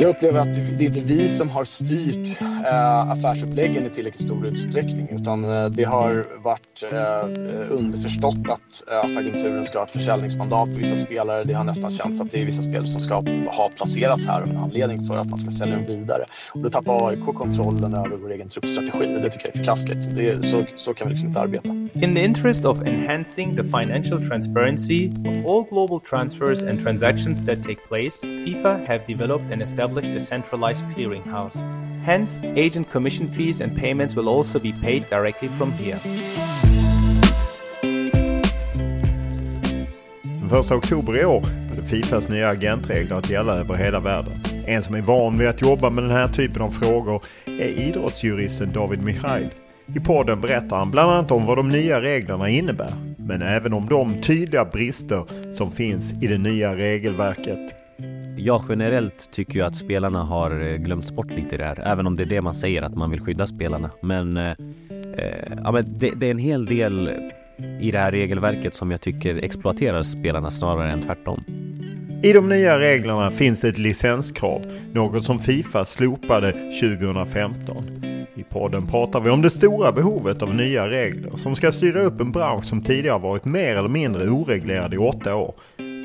Jag upplever att det är inte vi som har styrt eh, affärsuppläggen i tillräckligt stor utsträckning utan eh, det har varit eh, underförstått att, eh, att agenturen ska ha ett försäljningsmandat på vissa spelare. Det har nästan känts att det är vissa spelare som ska ha placerats här av en anledning för att man ska sälja dem vidare. Och då tappar AIK kontrollen över vår egen truppstrategi det tycker jag är förkastligt. Det, så, så kan vi liksom inte arbeta. In the interest of enhancing the financial transparency of all global transfers and transactions that take place, FIFA have developed an established a centralized clearinghouse. Hence, agent commission fees and payments will also be paid directly from here. Den 1 oktober i år började Fifas nya agentregler att gälla över hela världen. En som är van vid att jobba med den här typen av frågor är idrottsjuristen David Michail. I podden berättar han bland annat om vad de nya reglerna innebär, men även om de tydliga brister som finns i det nya regelverket. Jag generellt tycker ju att spelarna har eh, glömts bort lite i det här, även om det är det man säger att man vill skydda spelarna. Men, eh, eh, ja, men det, det, är en hel del i det här regelverket som jag tycker exploaterar spelarna snarare än tvärtom. I de nya reglerna finns det ett licenskrav, något som Fifa slopade 2015. I podden pratar vi om det stora behovet av nya regler som ska styra upp en bransch som tidigare varit mer eller mindre oreglerad i åtta år.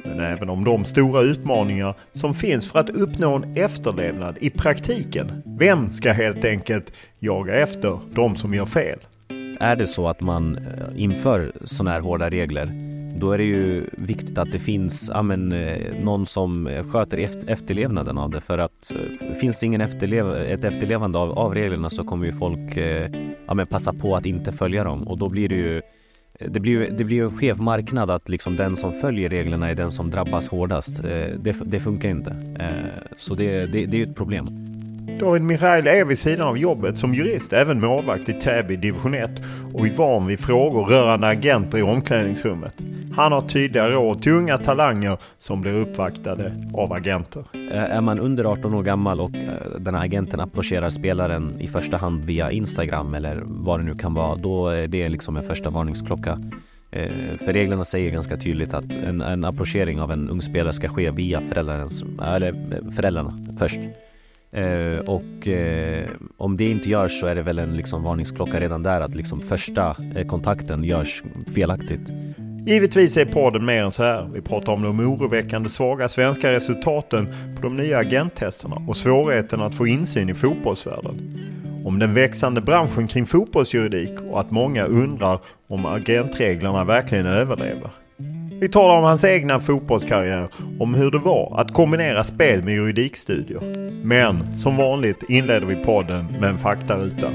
Men även om de stora utmaningar som finns för att uppnå en efterlevnad i praktiken. Vem ska helt enkelt jaga efter de som gör fel? Är det så att man eh, inför sådana här hårda regler då är det ju viktigt att det finns ja, men, eh, någon som sköter efterlevnaden av det för att eh, finns det ingen efterlev ett efterlevande av, av reglerna så kommer ju folk ja, men passa på att inte följa dem och då blir det ju det blir ju det blir en skev marknad att liksom den som följer reglerna är den som drabbas hårdast. Eh, det, det funkar inte. Eh, så det, det, det är ett problem. David Michail är vid sidan av jobbet som jurist även målvakt i Täby division 1 och är van vid frågor rörande agenter i omklädningsrummet. Han har tydliga råd till unga talanger som blir uppvaktade av agenter. Eh, är man under 18 år gammal och eh, den här agenten approcherar spelaren i första hand via Instagram eller vad det nu kan vara, då eh, är det liksom en första varningsklocka. För reglerna säger ganska tydligt att en, en approchering av en ung spelare ska ske via föräldrarnas, eller föräldrarna först. Eh, och eh, om det inte görs så är det väl en liksom varningsklocka redan där att liksom första eh, kontakten görs felaktigt. Givetvis är podden mer än så här. Vi pratar om de oroväckande svaga svenska resultaten på de nya agenttesterna och svårigheten att få insyn i fotbollsvärlden. Om den växande branschen kring fotbollsjuridik och att många undrar om agentreglerna verkligen överlever. Vi talar om hans egna fotbollskarriär, om hur det var att kombinera spel med juridikstudier. Men som vanligt inleder vi podden med en faktaruta.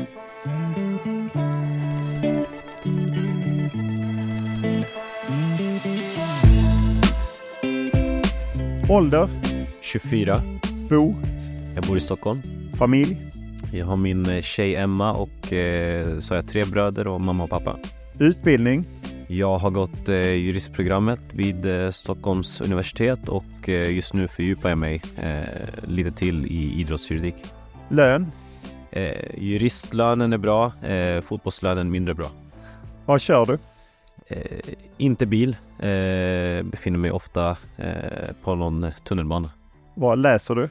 Ålder? 24. Bor? Jag bor i Stockholm. Familj? Jag har min tjej Emma och eh, så har jag tre bröder och mamma och pappa. Utbildning? Jag har gått eh, juristprogrammet vid eh, Stockholms universitet och eh, just nu fördjupar jag mig eh, lite till i idrottsjuridik. Lön? Eh, juristlönen är bra, eh, fotbollslönen mindre bra. Vad kör du? Eh, inte bil. Eh, befinner mig ofta eh, på någon tunnelbana. Vad läser du?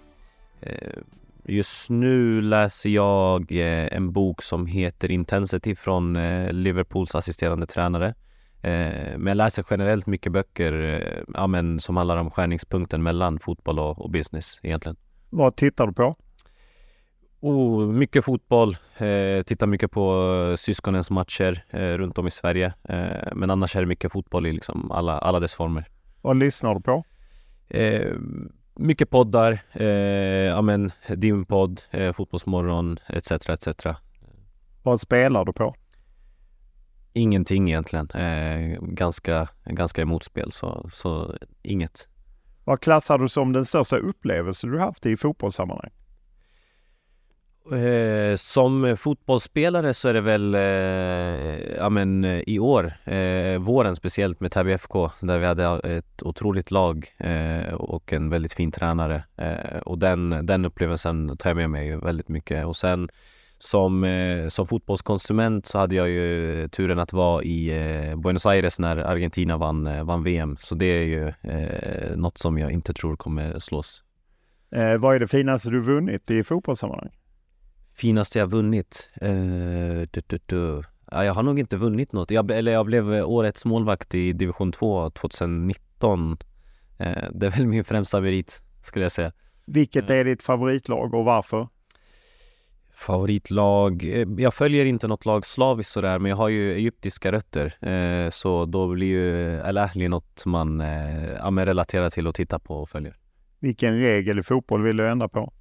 Eh, just nu läser jag eh, en bok som heter Intensity från eh, Liverpools assisterande tränare. Men jag läser generellt mycket böcker ja, men, som handlar om skärningspunkten mellan fotboll och, och business egentligen. Vad tittar du på? Oh, mycket fotboll, eh, tittar mycket på eh, syskonens matcher eh, runt om i Sverige. Eh, men annars är det mycket fotboll i liksom alla, alla dess former. Vad lyssnar du på? Eh, mycket poddar, eh, ja men din podd, eh, Fotbollsmorgon etc. etc. Vad spelar du på? Ingenting egentligen. Eh, ganska, ganska emot spel så, så inget. Vad klassar du som den största upplevelse du haft i fotbollssammanhang? Eh, som fotbollsspelare så är det väl eh, ja, men, eh, i år, eh, våren speciellt med Täby FK där vi hade ett otroligt lag eh, och en väldigt fin tränare. Eh, och den, den upplevelsen tar jag med mig väldigt mycket. Och sen som, eh, som fotbollskonsument så hade jag ju turen att vara i eh, Buenos Aires när Argentina vann, vann VM. Så det är ju eh, något som jag inte tror kommer slås. vad är det finaste du vunnit i fotbollssammanhang? Finaste jag vunnit? Uh, du, du, du. Ja, jag har nog inte vunnit något. Jag, eller jag blev årets målvakt i division 2 2019. Uh, det är väl min främsta merit, skulle jag säga. Vilket är ditt favoritlag och varför? Favoritlag? Eh, jag följer inte något lag slaviskt sådär, men jag har ju egyptiska rötter. Eh, så då blir ju Al Ahly något man eh, ja, relaterar till och tittar på och följer. Vilken regel i fotboll vill du ändra på?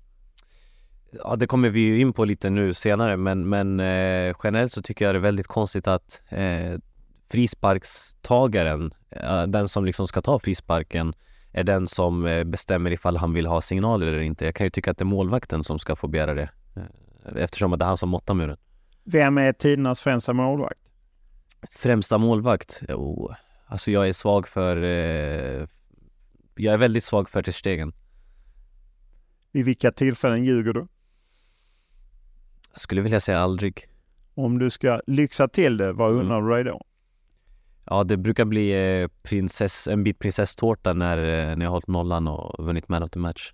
Ja, det kommer vi ju in på lite nu senare, men, men eh, generellt så tycker jag det är väldigt konstigt att eh, frisparkstagaren, eh, den som liksom ska ta frisparken, är den som eh, bestämmer ifall han vill ha signal eller inte. Jag kan ju tycka att det är målvakten som ska få begära det, eh, eftersom det är han som måttar muren. Vem är tidernas främsta målvakt? Främsta målvakt? Oh, alltså jag är svag för... Eh, jag är väldigt svag för Ter Stegen. Vid vilka tillfällen ljuger du? Jag skulle vilja säga aldrig. Om du ska lyxa till det, vad undrar mm. du dig då? Ja, det brukar bli eh, prinsess, en bit prinsesstårta när, eh, när jag hållit nollan och vunnit man of the match.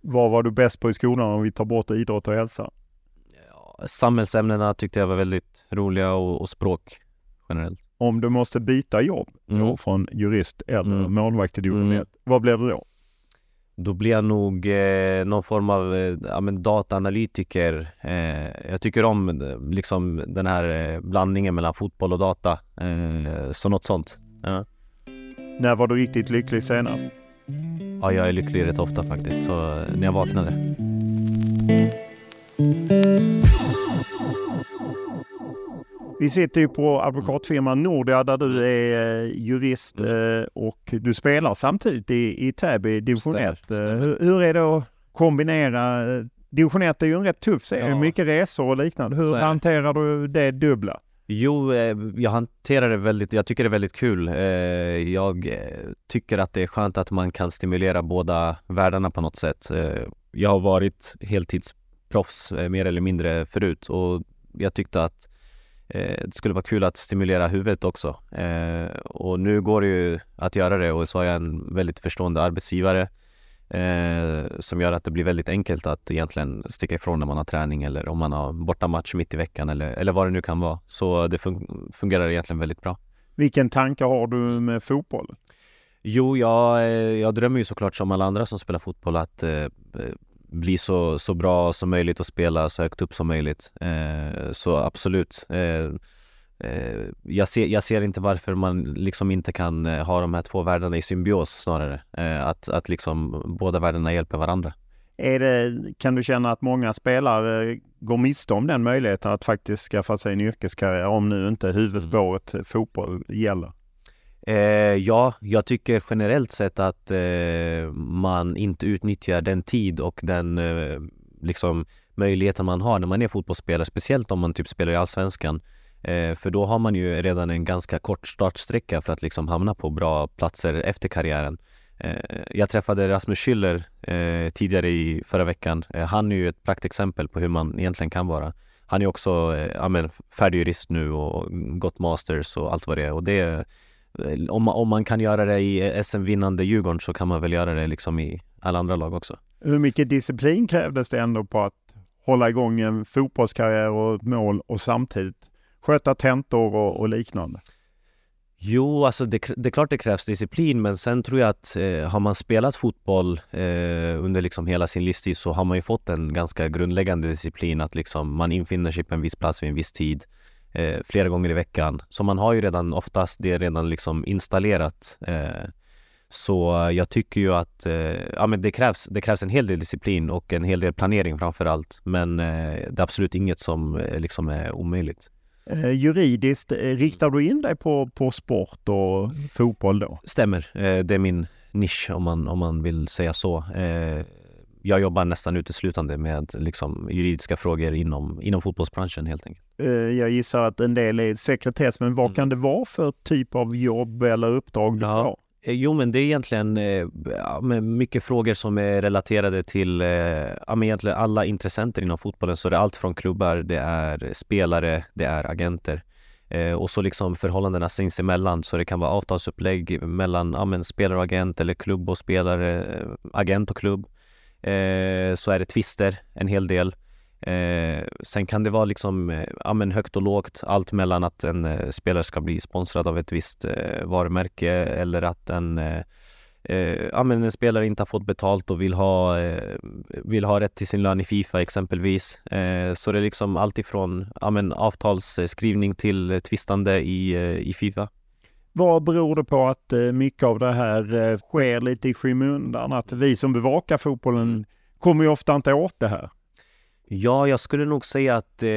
Vad var du bäst på i skolan om vi tar bort idrott och hälsa? Ja, samhällsämnena tyckte jag var väldigt roliga och, och språk generellt. Om du måste byta jobb mm. från jurist eller mm. målvakt till division mm. vad blir det då? Då blir jag nog eh, någon form av eh, ja, dataanalytiker. Eh, jag tycker om eh, liksom den här eh, blandningen mellan fotboll och data. Eh, så något sånt. Ja. När var du riktigt lycklig senast? Ja, jag är lycklig rätt ofta faktiskt. Så när jag vaknade. Vi sitter ju på advokatfirman Nordia där du är eh, jurist mm. Eh, och du spelar samtidigt i, i Täby division 1. Eh, hur, hur, är det att kombinera? Division 1 är ju en rätt tuff serie, ja. mycket resor och liknande. Hur hanterar du det dubbla? Jo, jag hanterar det väldigt, jag tycker det är väldigt kul. Jag tycker att det är skönt att man kan stimulera båda världarna på något sätt. Jag har varit heltidsproffs mer eller mindre förut och jag tyckte att det skulle vara kul att stimulera huvudet också. Eh, och nu går det ju att göra det och så har jag en väldigt förstående arbetsgivare eh, som gör att det blir väldigt enkelt att egentligen sticka ifrån när man har träning eller om man har bortamatch mitt i veckan eller, eller vad det nu kan vara. Så det fun fungerar egentligen väldigt bra. Vilken tanke har du med fotboll? Jo, jag, jag drömmer ju såklart som alla andra som spelar fotboll att eh, bli så, så bra som möjligt och spela så högt upp som möjligt. Eh, så absolut. Eh, eh, jag, ser, jag ser inte varför man liksom inte kan eh, ha de här två världarna i symbios snarare. Eh, att, att liksom båda världarna hjälper varandra. Är det, kan du känna att många spelare går miste om den möjligheten att faktiskt skaffa sig en yrkeskarriär om nu inte huvudspåret mm. fotboll gäller? Eh, ja, jag tycker generellt sett att eh, man inte utnyttjar den tid och den eh, liksom möjligheten man har när man är fotbollsspelare, speciellt om man typ spelar i Allsvenskan. Eh, för då har man ju redan en ganska kort startsträcka för att liksom hamna på bra platser efter karriären. Eh, jag träffade Rasmus Schüller eh, tidigare i förra veckan. Eh, han är ju ett praktexempel på hur man egentligen kan vara. han är också eh, färdig jurist nu och gått masters och allt vad det är. Och det, eh, om, man, om man kan göra det i SM-vinnande Djurgården så kan man väl göra det liksom i alla andra lag också. Hur mycket disciplin krävdes det ändå på att hålla igång en fotbollskarriär och ett mål och samtidigt sköta tentor och, och liknande? Jo, alltså det, det, är klart det krävs disciplin men sen tror jag att eh, har man spelat fotboll eh, under liksom hela sin livstid så har man ju fått en ganska grundläggande disciplin att liksom man infinner sig på en viss plats vid en viss tid eh, flera gånger i veckan. Så man har ju redan oftast det redan liksom installerat. Eh, så jag tycker ju att eh, ja, men det, krävs, det krävs en hel del disciplin och en hel del planering framför allt. Men eh, det är absolut inget som liksom är omöjligt. Eh, juridiskt, eh, riktar du in dig på, på sport och fotboll då? Stämmer. Eh, det är min nisch om man, om man vill säga så. Jag jobbar nästan uteslutande med liksom, juridiska frågor inom, inom fotbollsbranschen helt enkelt. Eh, jag gissar att en del är sekretess, men vad mm. kan det vara för typ av jobb eller uppdrag du ja. får? Eh, jo, men det är egentligen eh, mycket frågor som är relaterade till eh, egentligen alla intressenter inom fotbollen. Så det är allt från klubbar, det är spelare, det är agenter. Och så liksom förhållandena sinsemellan. Så det kan vara avtalsupplägg mellan ja, spelare och agent eller klubb och spelare, agent och klubb. Eh, så är det tvister en hel del. Eh, sen kan det vara liksom, eh, ja, men högt och lågt, allt mellan att en eh, spelare ska bli sponsrad av ett visst eh, varumärke eller att en, eh, eh ja, men en spelare inte har fått betalt och vill ha, eh, vill ha rätt till sin lön i Fifa exempelvis. Eh, så det är liksom allt ifrån ja, men avtalsskrivning till tvistande i, i Fifa. Vad beror det på att mycket av det här sker lite i skymundan? Att vi som bevakar fotbollen kommer ju ofta inte åt det här. Ja, jag skulle nog säga att eh,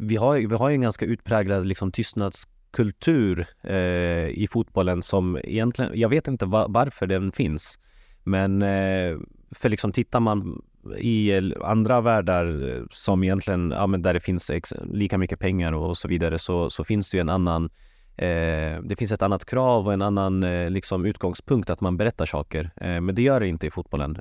vi, har, vi har en ganska utpräglad liksom, tystnadskultur eh, i fotbollen som egentligen, jag vet inte va, varför den finns. Men eh, för liksom tittar man i andra världar som egentligen, ja men där det finns lika mycket pengar och, så vidare så, så finns det ju en annan eh, det finns ett annat krav och en annan eh, liksom utgångspunkt att man berättar saker. Eh, men det gör det inte i fotbollen.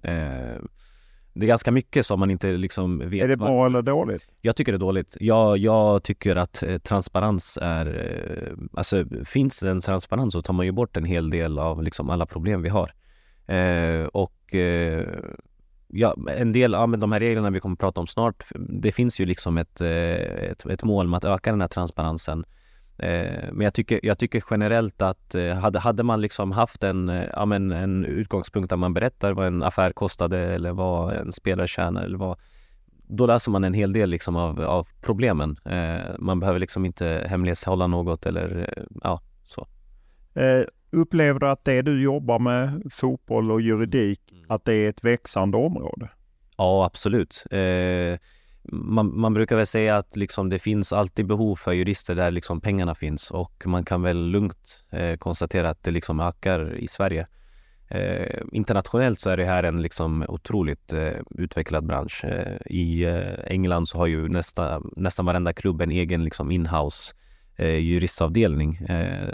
Det är ganska mycket som man inte liksom vet. Är det bra eller dåligt? Jag tycker det är dåligt. Jag, jag tycker att transparens är... Alltså finns det en transparens så tar man ju bort en hel del av liksom alla problem vi har. Och ja, en del av ja, de här reglerna vi kommer att prata om snart, det finns ju liksom ett, ett, ett mål med att öka den här transparensen. Eh, men jag tycker, jag tycker generellt att eh, hade, hade man liksom haft en, eh, ja, men en utgångspunkt där man berättar vad en affär kostade eller vad en spelare tjänar eller vad då löser man en hel del liksom av, av problemen. man behöver liksom inte hemlighetshålla något eller ja, så. upplever du att det du jobbar med, fotboll och juridik, mm. att det är ett växande område? Ja, absolut. Eh, man, man, brukar väl säga att liksom det finns alltid behov för jurister där liksom pengarna finns och man kan väl lugnt eh, konstatera att det liksom ökar i Sverige. Eh, internationellt så är det här en liksom otroligt eh, utvecklad bransch. Eh, I eh, England så har ju nästa, nästan varenda klubb en egen liksom inhouse eh, juristavdelning. Eh,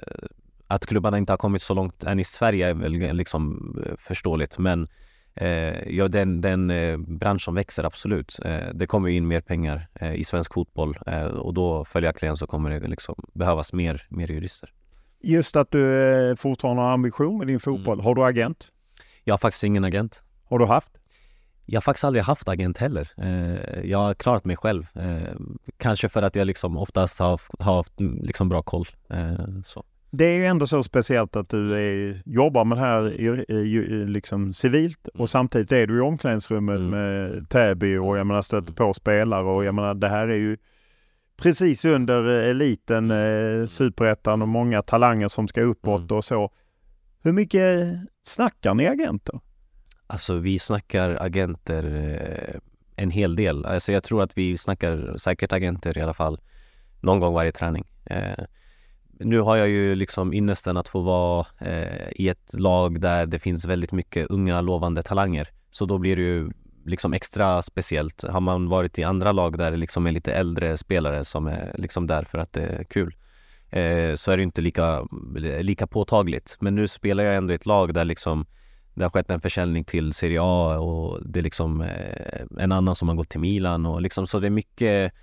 att klubbarna inte har kommit så långt än i Sverige är väl liksom eh, förståeligt men Eh, ja, den, den eh, bransch som växer, absolut. Eh, det kommer in mer pengar eh, i svensk fotboll eh, och då följaktligen så kommer det liksom behövas mer, mer jurister. Just att du eh, fortfarande har ambition med din fotboll. Mm. Har du agent? Jag har faktiskt ingen agent. Har du haft? Jag har faktiskt aldrig haft agent heller. jag har klarat mig själv. kanske för att jag liksom oftast har, haft mm, liksom bra koll. så det är ju ändå så speciellt att du är, jobbar med det här liksom civilt och mm. samtidigt är du i omklädningsrummet mm. med Täby och jag menar stöter på spelare och jag menar det här är ju precis under eliten, eh, superettan och många talanger som ska uppåt mm. och så. Hur mycket snackar ni agenter? Alltså vi snackar agenter eh, en hel del. Alltså jag tror att vi snackar säkert agenter i alla fall någon gång varje träning. Eh, nu har jag ju liksom ynnesten att få vara eh, i ett lag där det finns väldigt mycket unga lovande talanger. Så då blir det ju liksom extra speciellt. Har man varit i andra lag där det liksom är lite äldre spelare som är liksom där för att det är kul eh, så är det inte lika, lika påtagligt. Men nu spelar jag ändå i ett lag där liksom det har skett en försäljning till Serie A och det är liksom eh, en annan som har gått till Milan och liksom så det är mycket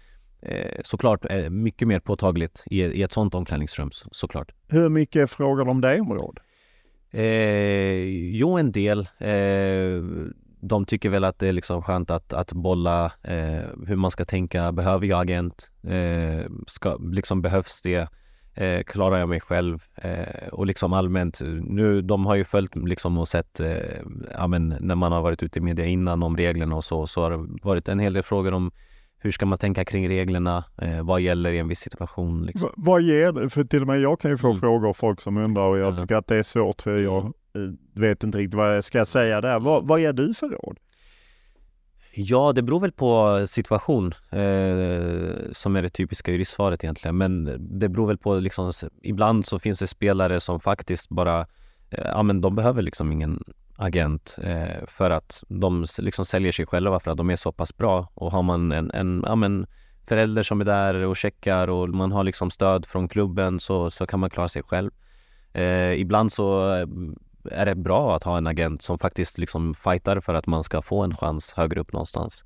eh, såklart eh, mycket mer påtagligt i, i ett sånt omklädningsrum såklart. Hur mycket frågar de dig om råd? Eh, jo, en del. Eh, de tycker väl att det är liksom skönt att, att bolla eh, hur man ska tänka. Behöver jag agent? Eh, ska, liksom behövs det? Klarar jag mig själv? Och liksom allmänt, nu, de har ju följt liksom och sett, ja, men när man har varit ute i media innan om reglerna och så, så har det varit en hel del frågor om hur ska man tänka kring reglerna? Eh, vad gäller i en viss situation? Liksom. V vad ger det? För till och med jag kan ju få mm. frågor av folk som undrar och jag tycker att det är svårt för jag eh, vet inte riktigt vad jag ska säga där. Vad, vad ger du för råd? Ja, det beror väl på situation eh, som är det typiska juristsvaret egentligen. Men det beror väl på liksom, ibland så finns det spelare som faktiskt bara, eh, ja men de behöver liksom ingen agent eh, för att de liksom säljer sig själva för att de är så pass bra. Och har man en, en ja, men förälder som är där och checkar och man har liksom stöd från klubben så, så kan man klara sig själv. Eh, ibland så eh, är det bra att ha en agent som faktiskt liksom fightar för att man ska få en chans högre upp någonstans.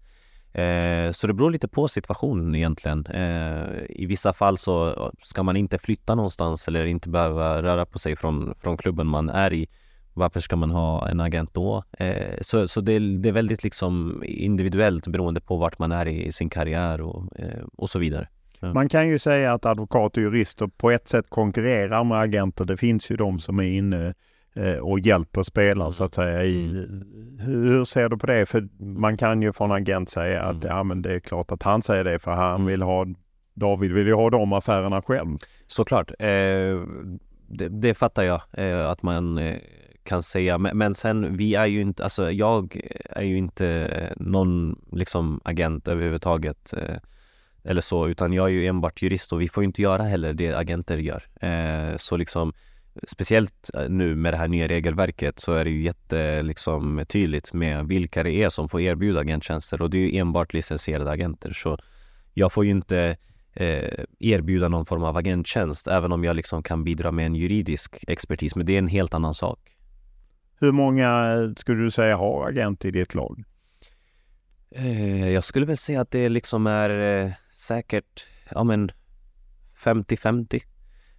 Eh, så det beror lite på situationen egentligen. Eh, I vissa fall så ska man inte flytta någonstans eller inte behöva röra på sig från, från klubben man är i varför ska man ha en agent då? Eh, så så det, det, är väldigt liksom individuellt beroende på vart man är i sin karriär och, eh, och så vidare. Man kan ju säga att advokater och jurister på ett sätt konkurrerar med agenter. Det finns ju de som är inne eh, och hjälper spelare så att säga. I, mm. Hur ser du på det? För man kan ju från agent säga att mm. ja, men det är klart att han säger det för han mm. vill ha David vill ju ha de affärerna själv. Såklart. Eh, det, det fattar jag eh, att man kan säga. Men, men, sen, vi är ju inte, alltså jag är ju inte eh, någon liksom agent överhuvudtaget eh, eller så, utan jag är ju enbart jurist och vi får ju inte göra heller det agenter gör. Eh, så liksom Speciellt eh, nu med det här nya regelverket så är det ju jätte liksom, tydligt med vilka det är som får erbjuda agenttjänster och det är ju enbart licensierade agenter. Så jag får ju inte eh, erbjuda någon form av agenttjänst även om jag liksom kan bidra med en juridisk expertis. Men det är en helt annan sak. Hur många eh, skulle du säga har agent i ditt lag? Eh, jag skulle väl säga att det liksom är eh, säkert ja, men 50-50.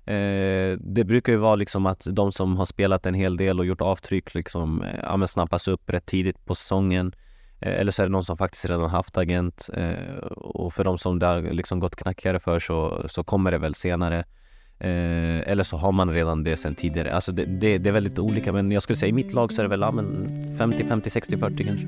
Eh, det brukar ju vara liksom att de som har spelat en hel del och gjort avtryck liksom, ja, men snappas upp rätt tidigt på säsongen. Eller så är det någon som faktiskt redan haft agent och för de som det har liksom gått knackigare för så, så kommer det väl senare. Eh, eller så har man redan det sen tidigare. Alltså det, det, det, är väldigt olika men jag skulle säga i mitt lag så är det väl ja, 50, 50, 60, 40 kanske.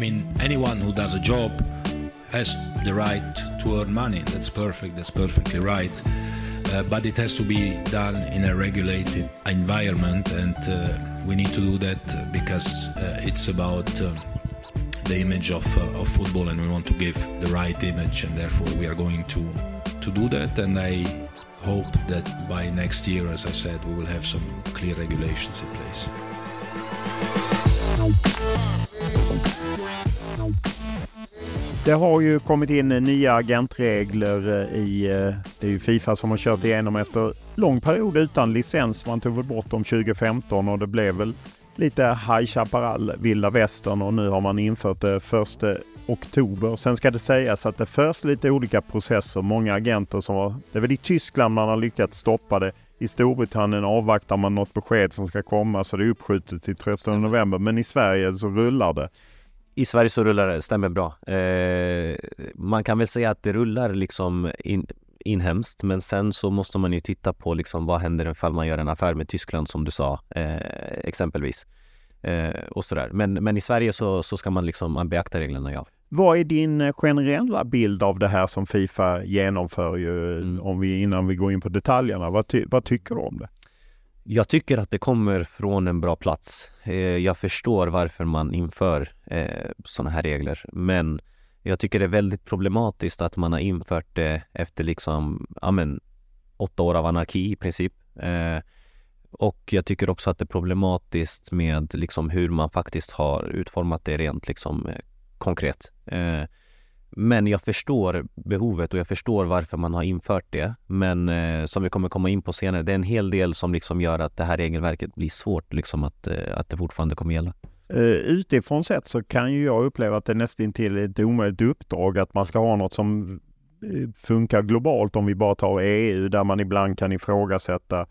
mean, anyone who does a job has the right to earn money. That's perfect. That's perfectly right. Uh, but it has to be done in a regulated environment, and uh, we need to do that because uh, it's about uh, the image of, uh, of football, and we want to give the right image, and therefore we are going to to do that. And I hope that by next year, as I said, we will have some clear regulations in place. Det har ju kommit in nya agentregler i, det är ju Fifa som har kört igenom efter lång period utan licens. Man tog väl bort dem 2015 och det blev väl lite High Chaparral, vilda västern och nu har man infört det första oktober. Sen ska det sägas att det förs lite olika processer. Många agenter som var, det är väl i Tyskland man har lyckats stoppa det. I Storbritannien avvaktar man något besked som ska komma så det är uppskjutet till 13 november. Men i Sverige så rullar det. I Sverige så rullar det, stämmer bra. Eh, man kan väl säga att det rullar liksom in, inhemskt men sen så måste man ju titta på liksom vad händer ifall man gör en affär med Tyskland som du sa eh, exempelvis. Eh, och sådär. Men, men i Sverige så, så ska man liksom man beakta reglerna, ja. Vad är din eh, generella bild av det här som Fifa genomför ju, mm. om vi, innan vi går in på detaljerna? Vad, ty, vad tycker du om det? Jag tycker att det kommer från en bra plats. Eh, jag förstår varför man inför eh, sådana här regler, men jag tycker det är väldigt problematiskt att man har infört det efter liksom, ja men, åtta år av anarki i princip. Eh, och jag tycker också att det är problematiskt med liksom hur man faktiskt har utformat det rent liksom konkret. Eh, men jag förstår behovet och jag förstår varför man har infört det. Men eh, som vi kommer komma in på senare, det är en hel del som liksom gör att det här regelverket blir svårt, liksom att, eh, att det fortfarande kommer gälla. Utifrån sett så kan ju jag uppleva att det är nästan till ett omöjligt uppdrag att man ska ha något som funkar globalt om vi bara tar EU där man ibland kan ifrågasätta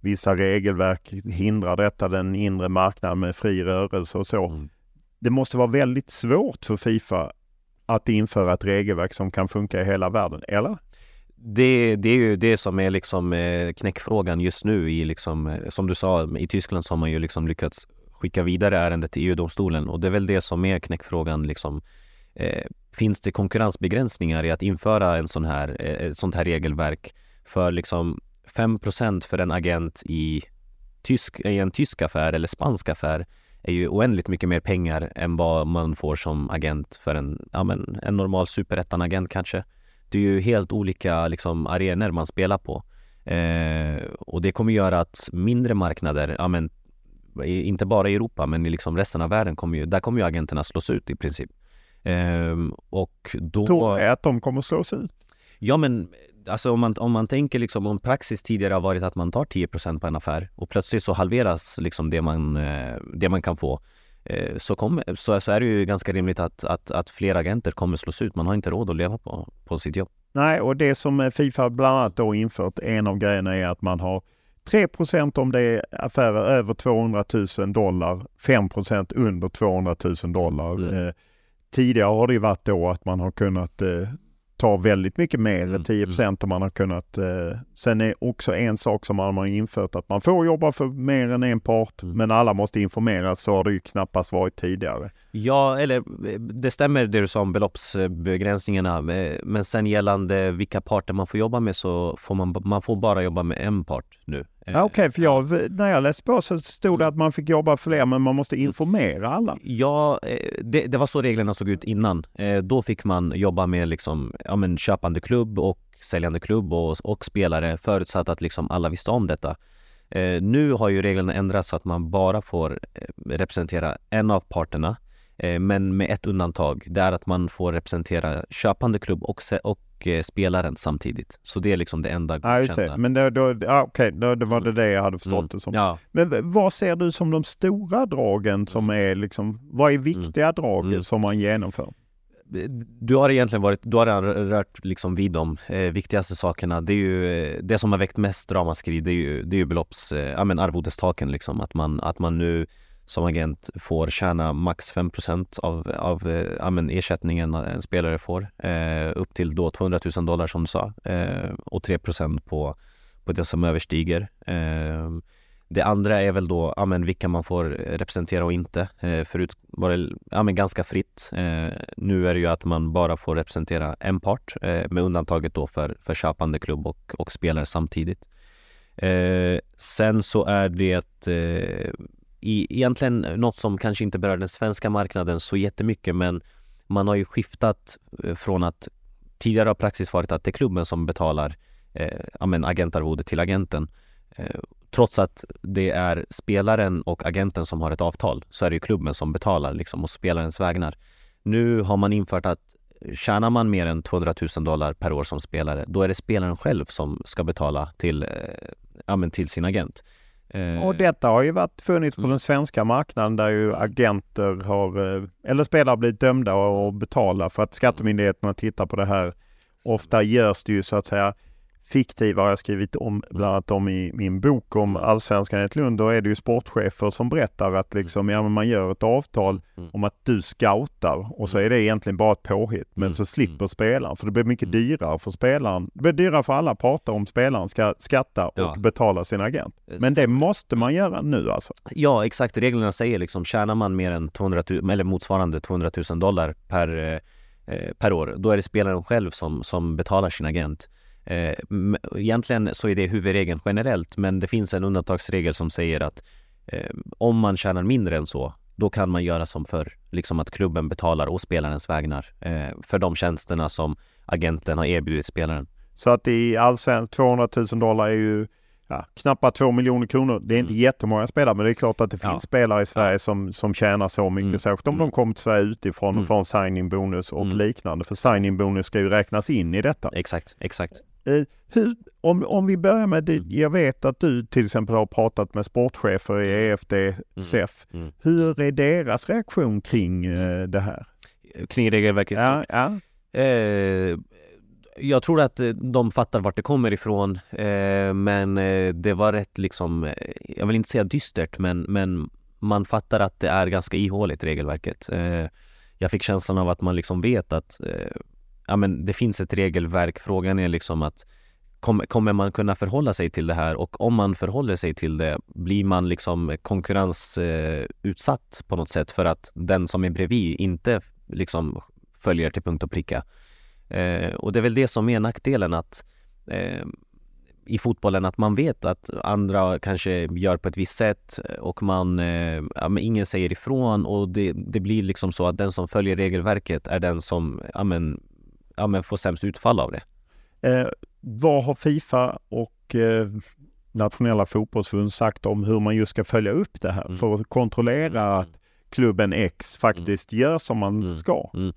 vissa regelverk. Hindrar detta den inre marknaden med fri rörelse och så? Mm det måste vara väldigt svårt för Fifa att införa ett regelverk som kan funka i hela världen, eller? Det, det är ju det som är liksom eh, knäckfrågan just nu i liksom, eh, som du sa, i Tyskland så har man ju liksom lyckats skicka vidare ärendet till EU-domstolen och det är väl det som är knäckfrågan liksom. Eh, finns det konkurrensbegränsningar i att införa en sån här, eh, ett sånt här regelverk för liksom 5% för en agent i, tysk, i en tysk affär eller spansk affär är ju oändligt mycket mer pengar än vad man får som agent för en, ja, men, en normal superettan-agent kanske. Det är ju helt olika liksom, arenor man spelar på. Eh, och det kommer göra att mindre marknader, ja, men, inte bara i Europa men i liksom resten av världen, kommer ju, där kommer ju agenterna slås ut i princip. Eh, och då... Tror du att de kommer slås ut? Ja men alltså om man, om man tänker liksom om praxis tidigare har varit att man tar 10% på en affär och plötsligt så halveras liksom det man, eh, det man kan få eh, så, kommer, så, så är det ju ganska rimligt att, att, att fler agenter kommer slås ut. Man har inte råd att leva på, på sitt jobb. Nej, och det som eh, Fifa bland annat då infört, en av grejerna är att man har 3% om det är affärer över 200 000 dollar, 5% under 200 000 dollar. Mm. Eh, tidigare har det varit då att man har kunnat eh, tar väldigt mycket mer än mm, 10 mm. procent om man har kunnat. Eh, sen är också en sak som man har infört att man får jobba för mer än en part mm. men alla måste informeras så har det ju knappast varit tidigare. Ja, eller det stämmer det du sa om beloppsbegränsningarna men sen gällande vilka parter man får jobba med så får man, man får bara jobba med en part nu. Okej, okay, för jag, när jag läste på så stod det att man fick jobba fler men man måste informera alla. Ja, eh, det, det var så reglerna såg ut innan. Eh, då fick man jobba med liksom, ja, men köpande klubb och säljande klubb och, och spelare förutsatt att liksom alla visste om detta. Eh, nu har ju reglerna ändrats så att man bara får representera en av parterna men med ett undantag. Det är att man får representera köpande klubb och, och Eh, spelaren samtidigt. Så det är liksom det enda godkända. Ja, just det. Men då, då, ja, okej, då, då var det det jag hade förstått mm. det som. Ja. Men vad ser du som de stora dragen som mm. är liksom, vad är viktiga mm. drag mm. som man genomför? Du har egentligen varit, du har rört liksom vid de eh, viktigaste sakerna. Det är ju eh, det som har väckt mest ramaskri, det är ju, det är ju belopps, eh, ja men arvodestaken liksom. Att man, att man nu som agent får tjäna max 5 av, av eh, men, ersättningen en spelare får. Eh, upp till då 200 000 dollar som du sa eh, och 3 på, på det som överstiger. Eh, det andra är väl då ja, men, vilka man får representera och inte. Eh, förut var det ja, men, ganska fritt. Eh, nu är det ju att man bara får representera en part eh, med undantaget då för, för köpande klubb och, och spelare samtidigt. Eh, sen så är det eh, i, egentligen något som kanske inte berör den svenska marknaden så jättemycket men man har ju skiftat eh, från att tidigare har praxis varit att det är klubben som betalar eh, agentarvode till agenten. Eh, trots att det är spelaren och agenten som har ett avtal så är det ju klubben som betalar liksom och spelarens vägnar. Nu har man infört att tjänar man mer än 200 000 dollar per år som spelare, då är det spelaren själv som ska betala till, eh, ja, men till sin agent. Eh, och detta har ju varit funnits på mm. den svenska marknaden där ju agenter har, eh, eller spelare blivit dömda och betala för att skattemyndigheterna tittar på det här. Ofta görs det ju så att säga fiktiva har jag skrivit om, bland annat om i min bok om Allsvenskan i ett Lund. Då är det ju sportchefer som berättar att liksom, ja, man gör ett avtal mm. om att du scoutar och så är det egentligen bara ett påhitt. Men mm. så slipper mm. spelaren, för det blir mycket dyrare för spelaren. Det blir dyrare för alla parter om spelaren ska skatta och ja. betala sin agent. Men det måste man göra nu alltså? Ja, exakt. Reglerna säger liksom, tjänar man mer än 200 000, eller motsvarande 200 000 dollar per, eh, per år, då är det spelaren själv som, som betalar sin agent. Eh, egentligen så är det huvudregeln generellt, men det finns en undantagsregel som säger att eh, om man tjänar mindre än så, då kan man göra som förr, liksom att klubben betalar å spelarens vägnar eh, för de tjänsterna som agenten har erbjudit spelaren. Så att i allsvenskan 200 000 dollar är ju ja, knappt 2 miljoner kronor. Det är inte mm. jättemånga spelare, men det är klart att det finns ja. spelare i Sverige som, som tjänar så mycket. Mm. Särskilt om mm. de kommer till Sverige utifrån, mm. från signing bonus och mm. liknande. För signing bonus ska ju räknas in i detta. Exakt, exakt. Eh, hur, om, om vi börjar med det, jag vet att du till exempel har pratat med sportchefer i EFD, SEF. Mm. Mm. Hur är deras reaktion kring eh, det här? Kring regelverket? Ja, ja. Eh, jag tror att eh, de fattar vart det kommer ifrån, eh, men eh, det var rätt liksom, jag vill inte säga dystert, men, men man fattar att det är ganska ihåligt regelverket. jag fick känslan av att man liksom vet att ja, men det finns ett regelverk. Frågan är liksom att kommer man kunna förhålla sig till det här och om man förhåller sig till det, blir man liksom konkurrensutsatt på något sätt för att den som är bredvid inte liksom följer till punkt och pricka. Eh, och det är väl det som är nackdelen att eh, i fotbollen att man vet att andra kanske gör på ett visst sätt och man, eh, ja, men ingen säger ifrån och det, det blir liksom så att den som följer regelverket är den som ja, men, ja, men får sämst utfall av det. Eh, vad har Fifa och eh, nationella fotbollsförbund sagt om hur man just ska följa upp det här mm. för att kontrollera mm. att klubben X faktiskt mm. gör som man mm. ska? Mm.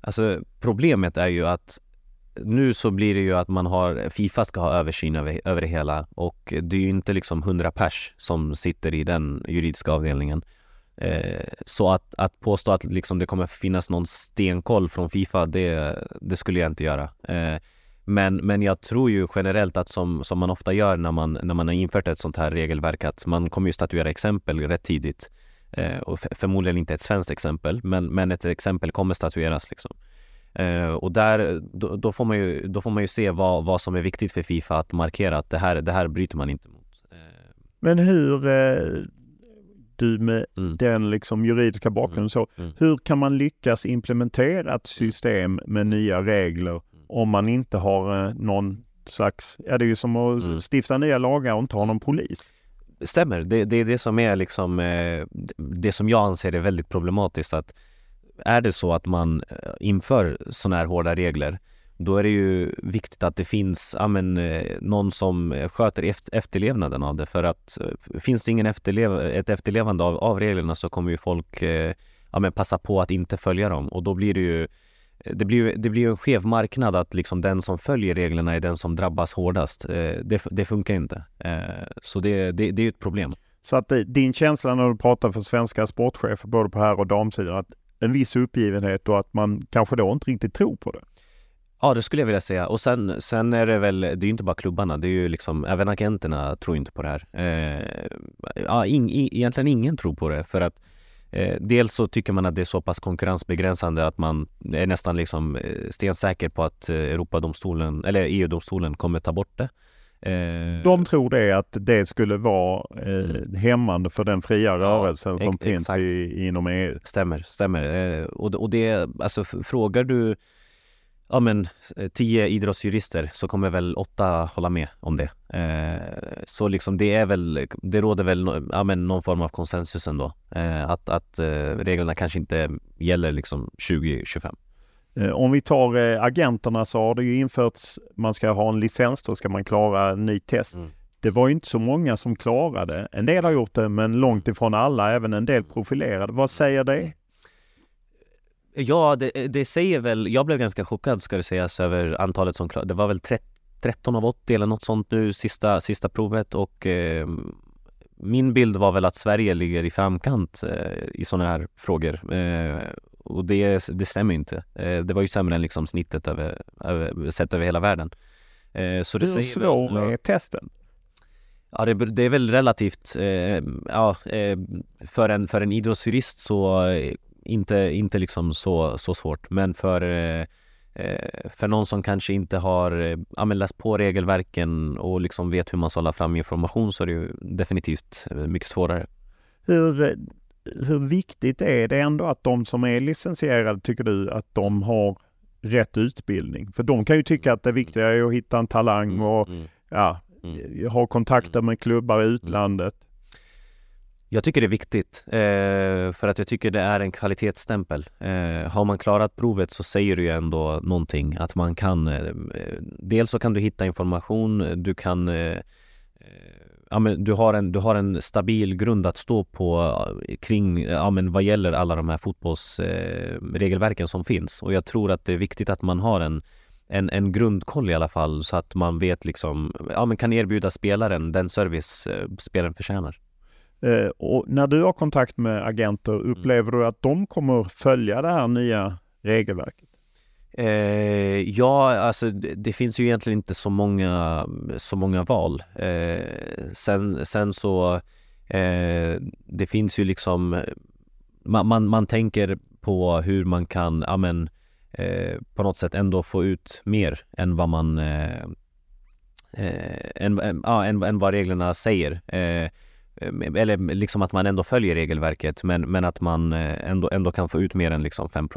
Alltså problemet är ju att nu så blir det ju att man har, Fifa ska ha översyn över, över det hela och det är ju inte liksom hundra pers som sitter i den juridiska avdelningen. Eh, så att, att påstå att liksom det kommer finnas någon stenkoll från Fifa, det, det skulle jag inte göra. Eh, men, men jag tror ju generellt att som, som man ofta gör när man, när man har infört ett sånt här regelverk, att man kommer ju statuera exempel rätt tidigt. Eh, och förmodligen inte ett svenskt exempel, men, men ett exempel kommer statueras. Liksom. Och där, då, då, får man ju, då får man ju se vad, vad som är viktigt för Fifa att markera att det här, det här bryter man inte mot. Men hur, eh, du med mm. den liksom juridiska bakgrunden mm. så, mm. hur kan man lyckas implementera ett system med nya regler mm. om man inte har eh, någon slags, ja det är ju som att mm. stifta nya lagar och inte ha någon polis. Stämmer, det, det är det som är liksom, eh, det som jag anser är väldigt problematiskt att är det så att man eh, inför sådana här hårda regler då är det ju viktigt att det finns ja, men, eh, någon som eh, sköter efterlevnaden av det. För att eh, finns det ingen efterlev ett efterlevande av, av reglerna så kommer ju folk ja, men passa på att inte följa dem. Och då blir det ju det blir, det blir en skev marknad att liksom den som följer reglerna är den som drabbas hårdast. Det, det funkar inte. Så det, det, det är ett problem. Så att din känsla när du pratar för svenska sportchefer både på här och damsidan, att en viss uppgivenhet och att man kanske då inte riktigt tror på det? Ja, det skulle jag vilja säga. Och sen, sen är det väl, det är ju inte bara klubbarna, det är ju liksom, även agenterna tror inte på det här. Eh, ja, in, in, egentligen ingen tror på det för att eh, dels så tycker man att det är så pass konkurrensbegränsande att man är nästan liksom eh, stensäker på att eh, Europadomstolen, eller EU-domstolen kommer ta bort det. Eh, De tror det att det skulle vara eh, mm. hämmande för den fria rörelsen ja, som finns i, inom EU. Stämmer, stämmer. Och, och det, alltså frågar du ja men eh, tio idrottsjurister så kommer väl åtta hålla med om det. Eh, så liksom det är väl, det råder väl ja, men någon form av konsensus ändå. Eh, att att eh, reglerna kanske inte gäller liksom 2025. Eh, om vi tar eh, agenterna så har det ju införts, man ska ha en licens, då ska man klara en ny test. Mm. Det var ju inte så många som klarade. En del har gjort det, men långt ifrån alla, även en del profilerade. Vad säger det? Ja, det, det, säger väl, jag blev ganska chockad ska det sägas över antalet som klarade. Det var väl 13 av 80 eller något sånt nu sista, sista provet och eh, min bild var väl att Sverige ligger i framkant eh, i sådana här frågor. Eh, och det, det stämmer inte. Eh, det var ju sämre än liksom snittet över, över, sett över hela världen. Eh, så det Hur svår är testen? Ja, det, det, är väl relativt, eh, ja, eh, för, en, för en idrottsjurist så inte, inte liksom så, så svårt. Men för, eh, eh, för någon som kanske inte har ja, läst på regelverken och liksom vet hur man ska hålla fram information så är det ju definitivt mycket svårare. Hur, hur viktigt är det ändå att de som är licensierade, tycker du, att de har rätt utbildning? För de kan ju tycka att det viktiga är att hitta en talang mm, och mm. ja, mm. ha kontakter med klubbar i mm. utlandet. Jag tycker det är viktigt eh, för att jag tycker det är en kvalitetsstämpel. Eh, har man klarat provet så säger det ju ändå någonting att man kan. Eh, eh dels så kan du hitta information, du kan eh, eh, ja, men du, har en, du har en stabil grund att stå på eh, kring, ja, men vad gäller alla de här fotbollsregelverken eh, som finns. Och jag tror att det är viktigt att man har en, en, en grundkoll i alla fall så att man vet liksom, ja men kan erbjuda spelaren den service eh, spelaren förtjänar. Eh, och när du har kontakt med agenter, upplever mm. du att de kommer följa det här nya regelverket? Eh, ja, alltså det, det, finns ju egentligen inte så många, så många val. Eh, sen, sen så, eh, det finns ju liksom, man, man, man, tänker på hur man kan, ja men, eh, på något sätt ändå få ut mer än vad man, eh, eh, än, ja, än, än vad reglerna säger. Eh, eller liksom att man ändå följer regelverket men, men att man eh, ändå, ändå kan få ut mer än liksom 5.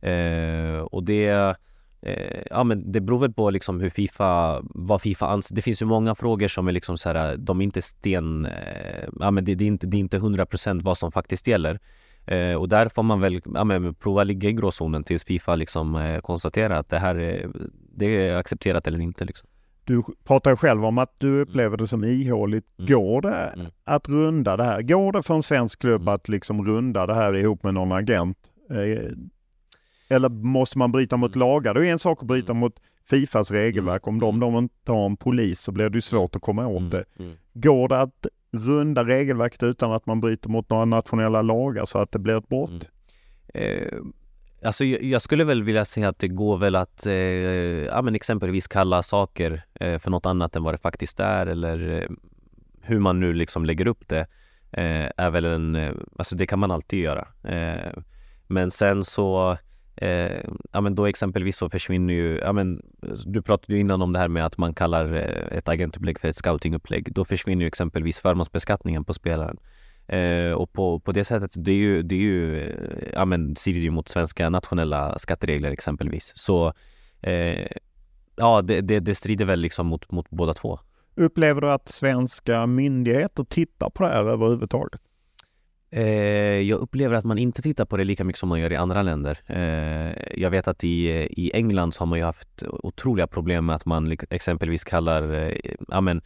Eh, och det, eh, ja men det beror väl på liksom hur Fifa, vad Fifa anser. Det finns ju många frågor som är liksom så här, de är inte sten, eh, ja men det, det, är inte, det är inte 100% vad som faktiskt gäller. Eh, och där får man väl ja, men prova ligga i gråzonen tills Fifa liksom eh, konstaterar att det här är, det är accepterat eller inte liksom. Du pratar själv om att du upplever det som ihåligt. Mm. Går det mm. att runda det här? Går det för en svensk klubb mm. att liksom runda det här ihop med någon agent? Eh, eller måste man bryta mot mm. lagar? Det är en sak att bryta mm. mot Fifas regelverk. Om de, de inte har en polis så blir det svårt att komma åt det. Går det att runda regelverket utan att man bryter mot några nationella lagar så att det blir ett brott? Mm. Eh, alltså jag, skulle väl vilja säga att det går väl att eh, ja, men exempelvis kalla saker eh, för något annat än vad det faktiskt är eller eh, hur man nu liksom lägger upp det eh, är väl en, eh, alltså det kan man alltid göra. Eh, men sen så Eh, ja men då exempelvis så försvinner ju, ja men du pratade ju innan om det här med att man kallar eh, ett agentupplägg för ett scoutingupplägg. Då försvinner ju exempelvis förmånsbeskattningen på spelaren. Eh, och på, på det sättet, det är ju, det är ju eh, ja men strider ju mot svenska nationella skatteregler exempelvis. Så eh, ja, det, det, det strider väl liksom mot, mot båda två. Upplever du att svenska myndigheter tittar på det här överhuvudtaget? Eh, jag upplever att man inte tittar på det lika mycket som man gör i andra länder. Eh, jag vet att i, i England så har man ju haft otroliga problem med att man exempelvis kallar, eh, ja men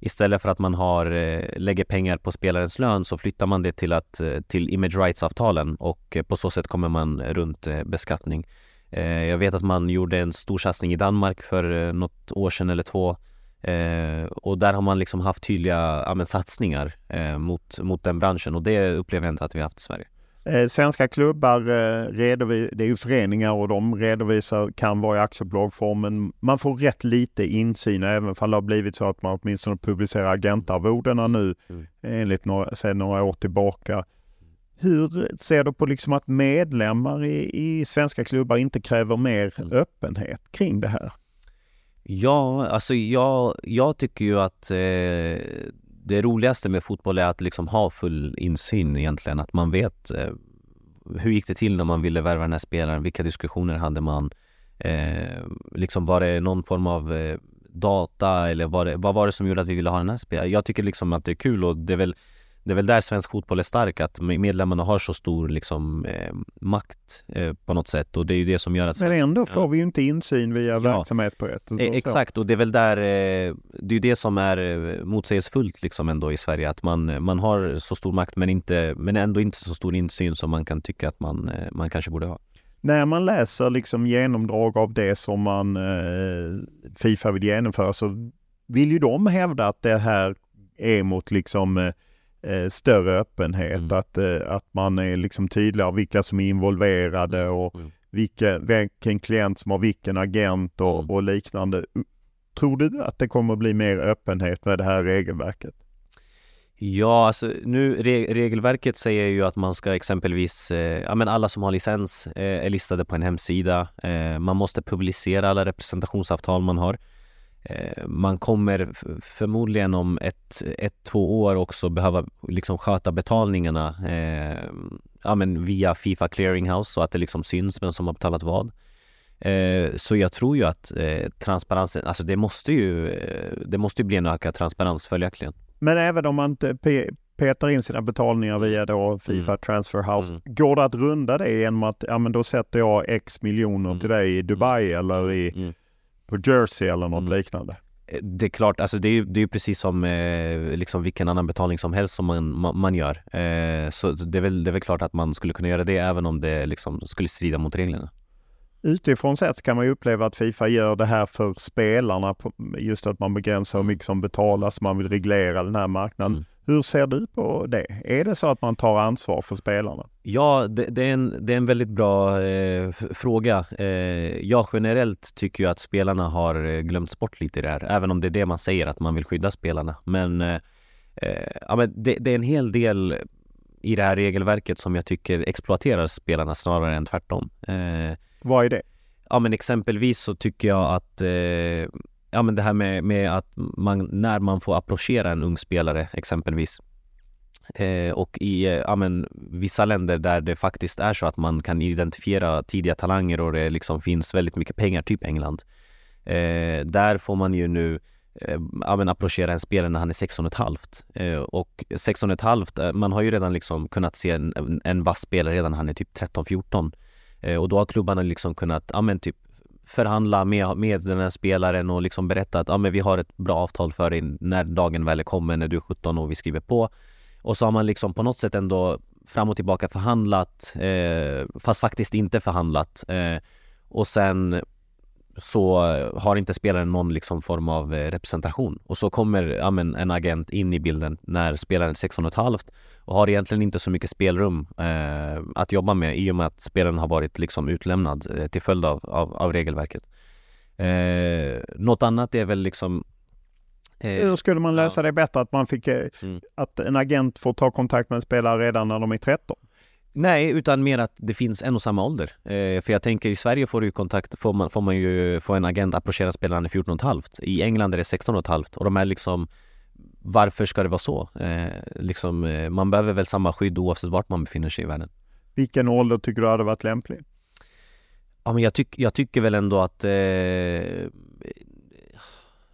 istället för att man har, eh, lägger pengar på spelarens lön så flyttar man det till, att, eh, till image rights-avtalen och eh, på så sätt kommer man runt beskattning. Jag vet att man gjorde en stor satsning i Danmark för något år sedan eller två och där har man liksom haft tydliga ja, men, satsningar mot, mot den branschen och det upplever jag inte att vi har haft i Sverige. Eh, svenska klubbar, eh, det är ju föreningar och de redovisar, kan vara i aktiebolagsform, men man får rätt lite insyn även om det har blivit så att man åtminstone publicerar agentarvodena nu mm. enligt några, sedan några år tillbaka. Hur ser du på liksom att medlemmar i, i svenska klubbar inte kräver mer mm. öppenhet kring det här? Ja, alltså jag, jag tycker ju att eh, det roligaste med fotboll är att liksom ha full insyn egentligen. Att man vet eh, hur gick det till när man ville värva den här spelaren? Vilka diskussioner hade man? Eh, liksom var det någon form av eh, data eller var det, vad var det som gjorde att vi ville ha den här spelaren? Jag tycker liksom att det är kul och det är väl det är väl där svensk fotboll är stark, att medlemmarna har så stor liksom, eh, makt eh, på något sätt och det är ju det som gör att... Men ändå får ja. vi ju inte insyn via ja. verksamhet på ett och så, Exakt, och det är väl där, eh, det är ju det som är eh, motsägelsefullt liksom ändå i Sverige, att man, man har så stor makt men, inte, men ändå inte så stor insyn som man kan tycka att man, eh, man kanske borde ha. när man läser liksom genomdrag av det som man eh, Fifa vill genomföra så vill ju de hävda att det här är mot liksom eh, större öppenhet, mm. att, eh, att man är liksom tydligare vilka som är involverade och mm. vilka, vilken klient som har vilken agent och, mm. och liknande. Tror du att det kommer att bli mer öppenhet med det här regelverket? Ja, alltså nu re regelverket säger ju att man ska exempelvis, eh, ja men alla som har licens eh, är listade på en hemsida. Eh, man måste publicera alla representationsavtal man har. Eh, man kommer förmodligen om ett, ett, två år också behöva liksom sköta betalningarna eh, ja men via Fifa Clearinghouse så att det liksom syns vem som har betalat vad. Eh, så jag tror ju att transparensen, alltså det måste ju, det måste ju bli en ökad transparens följaktligen. Men även om man inte petar in sina betalningar via då Fifa mm. Transfer House, mm. går det att runda det genom att ja, men då sätter jag x miljoner mm. till dig i Dubai mm. eller i, mm. På Jersey eller något mm. liknande? Eh, det är klart, alltså det är ju det är precis som eh, liksom vilken annan betalning som helst som man, man, man gör. Eh, så det är, väl, det är väl klart att man skulle kunna göra det även om det liksom skulle strida mot reglerna utifrån sett kan man ju uppleva att Fifa gör det här för spelarna. Just att man begränsar hur mycket som betalas, man vill reglera den här marknaden. Mm. Hur ser du på det? Är det så att man tar ansvar för spelarna? Ja, det, det är, en, det är en väldigt bra eh, fråga. Eh, jag generellt tycker ju att spelarna har eh, glömts bort lite i det här, även om det är det man säger att man vill skydda spelarna. Men, eh, eh, ja, men det, det, är en hel del i det här regelverket som jag tycker exploaterar spelarna snarare än tvärtom. Eh, vad är det? Ja men exempelvis så tycker jag att Ja men det här med, med att man, när man får approchera en ung spelare exempelvis eh, och i eh, ja, men, vissa länder där det faktiskt är så att man kan identifiera tidiga talanger och det liksom finns väldigt mycket pengar, typ England. Eh, där får man ju nu eh, ja, men approchera en spelare när han är 16 och ett halvt. Eh, och 16 och ett halvt, eh, man har ju redan liksom kunnat se en, en, en vass spelare redan när han är typ 13-14. Eh, och då har klubbarna liksom kunnat, ja men typ förhandla med, med den här spelaren och liksom berätta att ah, men vi har ett bra avtal för dig när dagen väl kommer, när du är 17 och vi skriver på. Och så har man liksom på något sätt ändå fram och tillbaka förhandlat, eh, fast faktiskt inte förhandlat. Eh, och sen så har inte spelaren någon liksom form av eh, representation. Och så kommer ja, men, en agent in i bilden när spelaren är 16 och ett halvt och har egentligen inte så mycket spelrum eh, att jobba med i och med att spelaren har varit liksom utlämnad eh, till följd av, av, av regelverket. Eh, något annat är väl liksom eh, Hur skulle man lösa ja. det bättre? Att man fick, eh, mm. att en agent får ta kontakt med en spelare redan när de är 13? Nej, utan mer att det finns en och samma ålder. Eh, för jag tänker i Sverige får du kontakt, får man, får man ju få en agent approchera spelaren i 14 och halvt. I England är det 16 och halvt och de är liksom varför ska det vara så? Eh, liksom, eh, man behöver väl samma skydd oavsett vart man befinner sig i världen. Vilken ålder tycker du hade varit lämplig? Ja, men jag, tyck, jag tycker väl ändå att eh,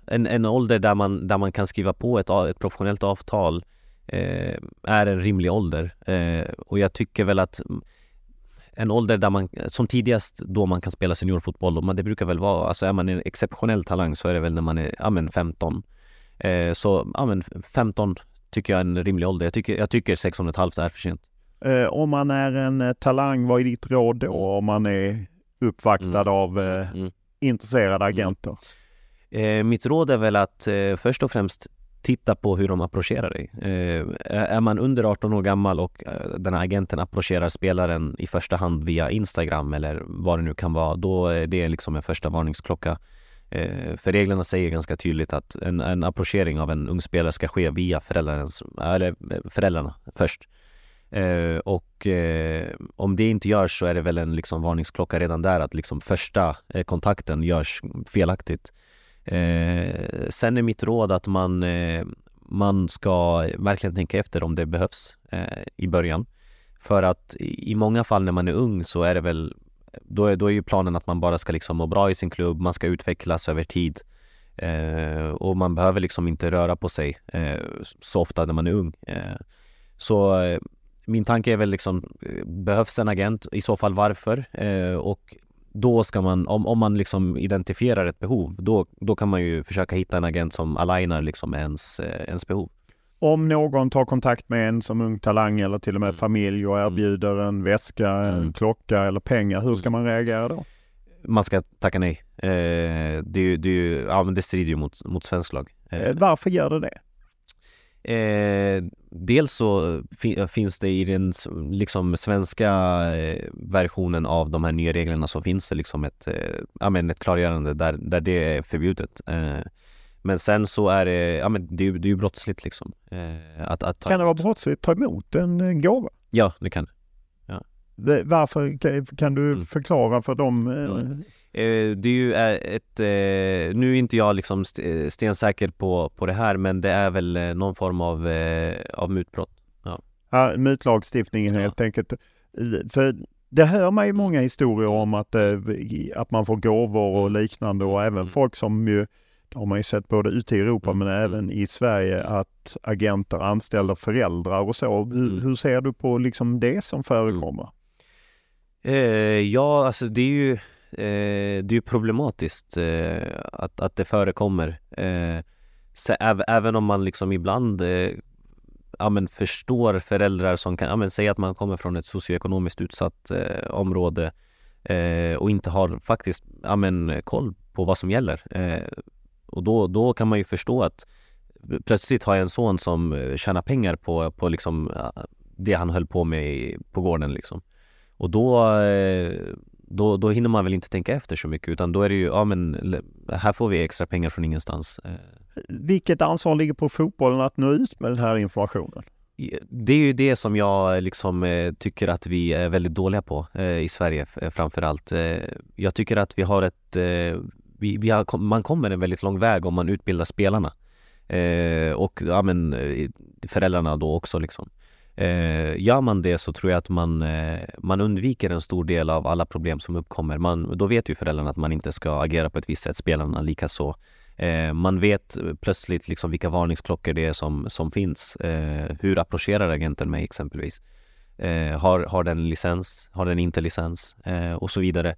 en, en ålder där man, där man kan skriva på ett, ett professionellt avtal eh, är en rimlig ålder. Eh, och jag tycker väl att en ålder där man, som tidigast då man kan spela seniorfotboll, och det brukar väl vara, alltså är man en exceptionell talang så är det väl när man är, ja men 15. Eh, så, ja men 15 tycker jag är en rimlig ålder. Jag tycker, jag tycker 16,5 är för sent. Eh, om man är en eh, talang, vad är ditt råd då? Om man är uppvaktad mm. av eh, mm. intresserade mm. agenter? Eh, mitt råd är väl att eh, först och främst titta på hur de approcherar dig. Är man under 18 år gammal och den här agenten approcherar spelaren i första hand via Instagram eller vad det nu kan vara, då är det liksom en första varningsklocka. Eh, för reglerna säger ganska tydligt att en, en approchering av en ung spelare ska ske via föräldrarnas, eller eh, föräldrarna först. Eh, och eh, om det inte görs så är det väl en liksom varningsklocka redan där att liksom första eh, kontakten görs felaktigt. Eh, sen är mitt råd att man, eh, man ska verkligen tänka efter om det behövs i början. För att i många fall när man är ung så är det väl då är, då är ju planen att man bara ska liksom må bra i sin klubb, man ska utvecklas över tid. Eh, och man behöver liksom inte röra på sig eh, så ofta när man är ung. Eh, så eh, min tanke är väl liksom, eh, behövs en agent? I så fall varför? Eh, och då ska man, om, om man liksom identifierar ett behov, då, då kan man ju försöka hitta en agent som alignar liksom ens, eh, ens behov. Om någon tar kontakt med en som ung talang eller till och med familj och erbjuder en väska, en Mm. klocka eller pengar, hur ska man reagera då? Man ska tacka nej. Eh, det, det, ja, men det strider ju mot, mot svensk lag. Eh, Eh, Varför gör det det? Eh, dels så fi- finns det i den liksom svenska eh, versionen av de här nya reglerna så finns det liksom ett, eh, ja, men ett klargörande där, där det är förbjudet. Eh, men sen så är det, ja men det är ju det är ju brottsligt liksom. Eh, att, att ta Kan det vara brottsligt att ta emot en eh, gåva? Ja, det kan det. Det- Varför? Ka- Kan du Mm. förklara för dem? Mm. Eh, det är ju eh, ett, eh, nu är inte jag liksom st- stensäker på, på det här men det är väl någon form av, av mutbrott. Ja, mutlagstiftningen Ja. helt enkelt. För det hör man ju många historier om att, att man får gåvor och liknande och även Mm. folk som ju, har man ju sett både ute i Europa Mm. men även i Sverige, att agenter anställer föräldrar och så. Hur, Mm. hur ser du på liksom det som förekommer? Eh, ja, alltså det är ju, eh, det är ju problematiskt eh, att, att det förekommer. Eh, äv, även om man liksom ibland eh, ja, men förstår föräldrar som kan, ja, men säga att man kommer från ett socioekonomiskt utsatt eh, område eh, och inte har faktiskt ja, men, koll på vad som gäller. Eh, och då, då kan man ju förstå att plötsligt har jag en son som eh, tjänar pengar på, på liksom, ja, det han höll på med på gården liksom. Och då, eh, då, då hinner man väl inte tänka efter så mycket utan då är det ju, ja men här får vi extra pengar från ingenstans. Eh, Vilket ansvar ligger på fotbollen att nå ut med den här informationen? Det är ju det som jag liksom eh, tycker att vi är väldigt dåliga på eh, i Sverige framför allt. Eh, jag tycker att vi har ett, eh, vi, vi har, man kommer en väldigt lång väg om man utbildar spelarna. Eh, och ja, men, eh, föräldrarna då också liksom. Eh, gör man det så tror jag att man, eh, man undviker en stor del av alla problem som uppkommer. Man, då vet ju föräldrarna att man inte ska agera på ett visst sätt, spelarna lika så. Eh, man vet plötsligt liksom vilka varningsklockor det är som, som finns. Eh, hur approcherar agenten mig exempelvis? Eh, har, har den licens? Har den inte licens? Eh, och så vidare.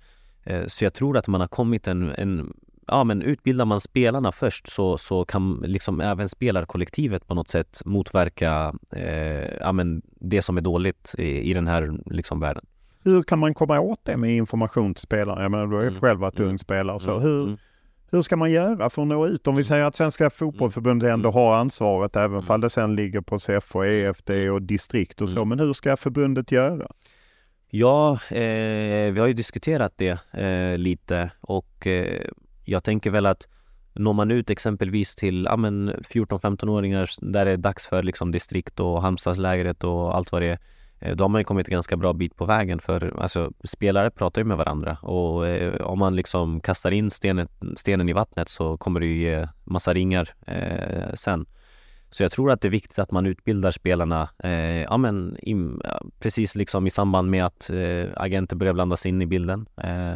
Eh, så jag tror att man har kommit en, en ja men utbildar man spelarna först så, så kan liksom även spelarkollektivet på något sätt motverka eh, ja, men det som är dåligt i, i den här liksom världen. Hur kan man komma åt det med information till spelarna? Jag menar, du har ju Mm. själv varit Mm. ung spelare. Så Mm. hur, Mm. hur ska man göra för att nå ut? Om vi säger att Svenska fotbollförbundet ändå Mm. har ansvaret, även Mm. fall det sen ligger på CF och EFD och distrikt och så. Mm. Men hur ska förbundet göra? Ja, eh, vi har ju diskuterat det eh, lite och eh, jag tänker väl att når man ut exempelvis till ja, 14-15-åringar där det är dags för liksom, distrikt och Halmstadslägret och allt vad det är eh, då har man ju kommit en ganska bra bit på vägen för alltså, spelare pratar ju med varandra och eh, om man liksom kastar in stenen, stenen i vattnet så kommer det ju ge massa ringar eh, sen. Så jag tror att det är viktigt att man utbildar spelarna, eh, ja men im, precis liksom i samband med att eh, agenter börjar blandas in i bilden. Eh,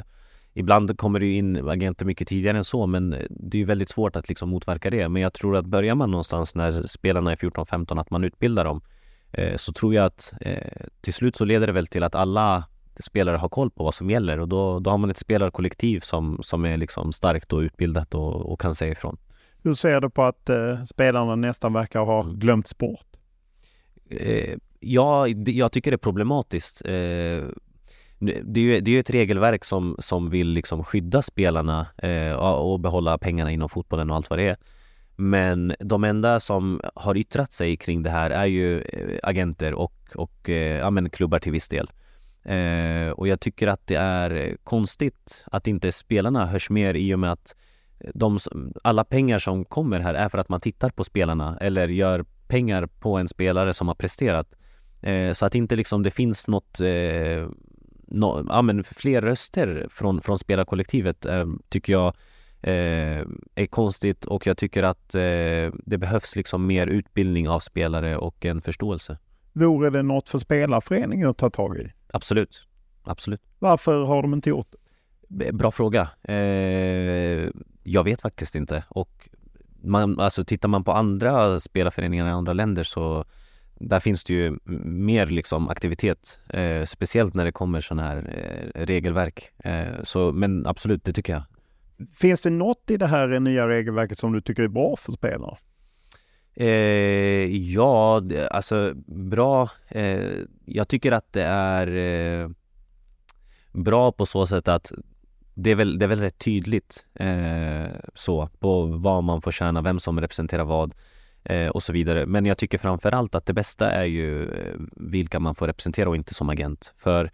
ibland kommer det ju in agenter mycket tidigare än så, men det är ju väldigt svårt att liksom motverka det. Men jag tror att börjar man någonstans när spelarna är 14-15, att man utbildar dem, eh, så tror jag att eh, till slut så leder det väl till att alla spelare har koll på vad som gäller och då, då har man ett spelarkollektiv som, som är liksom starkt och utbildat och, och kan säga ifrån. Hur ser du på att eh, spelarna nästan verkar ha glömts bort? Eh, ja, jag tycker det är problematiskt. Eh, det är ju det är ju ett regelverk som, som vill liksom skydda spelarna eh, och behålla pengarna inom fotbollen och allt vad det är. Men de enda som har yttrat sig kring det här är ju eh, agenter och, och eh, ja, men klubbar till viss del. Eh, och jag tycker att det är konstigt att inte spelarna hörs mer i och med att de, alla pengar som kommer här är för att man tittar på spelarna eller gör pengar på en spelare som har presterat. Eh, så att inte liksom det finns något, eh, nå- ja, men fler röster från, från spelarkollektivet eh, tycker jag eh, är konstigt och jag tycker att eh, det behövs liksom mer utbildning av spelare och en förståelse. Vore det något för spelarföreningen att ta tag i? Absolut, absolut. Varför har de inte gjort det? Bra fråga. Eh, jag vet faktiskt inte och man, alltså tittar man på andra spelarföreningar i andra länder så där finns det ju mer liksom aktivitet, eh, speciellt när det kommer sådana här eh, regelverk. Eh, så, men absolut, det tycker jag. Eh, ja, alltså bra. Eh, jag tycker att det är eh, bra på så sätt att det är väl, det är väl rätt tydligt eh, så på vad man får tjäna, vem som representerar vad eh, och så vidare. Men jag tycker framför allt att det bästa är ju eh, vilka man får representera och inte som agent. För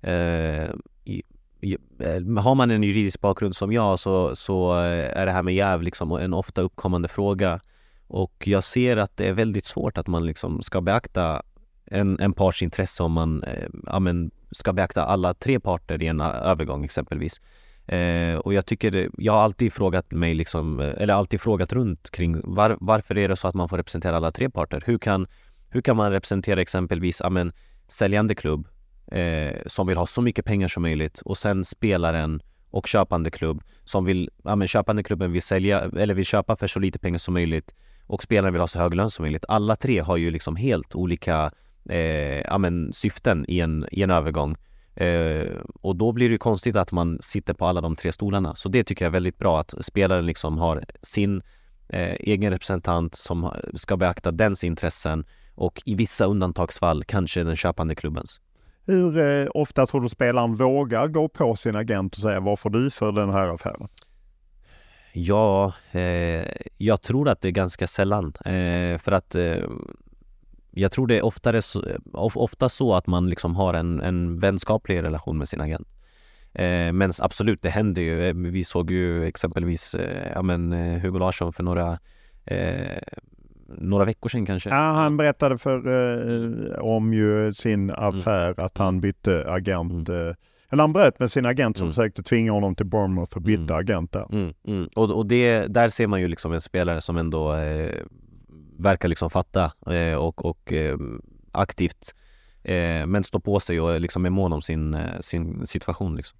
eh, i, i, eh, har man en juridisk bakgrund som jag så, så eh, är det här med jäv liksom en ofta uppkommande fråga och jag ser att det är väldigt svårt att man liksom ska beakta en, en parts intresse om man eh, ja, men ska beakta alla tre parter i en övergång exempelvis. Eh, och jag tycker, jag har alltid frågat mig liksom, eh, eller alltid frågat runt kring var, varför är det så att man får representera alla tre parter? Hur kan, hur kan man representera exempelvis, ja men säljande klubb eh, som vill ha så mycket pengar som möjligt och sen spelaren och köpande klubb som vill, ja men köpande klubben vill sälja, eller vill köpa för så lite pengar som möjligt och spelaren vill ha så hög lön som möjligt. Alla tre har ju liksom helt olika eh, ja, men, syften i en, i en övergång. Eh, och då blir det konstigt att man sitter på alla de tre stolarna. Så det tycker jag är väldigt bra att spelaren liksom har sin eh, egen representant som ska beakta dens intressen och i vissa undantagsfall kanske den köpande klubbens. Hur eh, ofta tror du spelaren vågar gå på sin agent och säga vad får du för den här affären? Ja, eh, jag tror att det är ganska sällan. Eh, för att eh, jag tror det är oftare så, ofta så att man liksom har en, en vänskaplig relation med sin agent. Eh, men absolut, det händer ju. Eh, vi såg ju exempelvis eh, ja, men, Hugo Larsson för några några veckor sedan kanske. Ja, han berättade för om ju sin mm. affär mm. att han bytte agent mm eller han bröt med sin agent som mm. försökte tvinga honom till Bournemouth och bytte mm. agent där. Mm. Mm. Och, och det, där ser man ju liksom en spelare som ändå eh, verkar liksom fatta eh, och, och eh, aktivt eh, men står på sig och liksom är mån om sin, eh, sin situation. Liksom.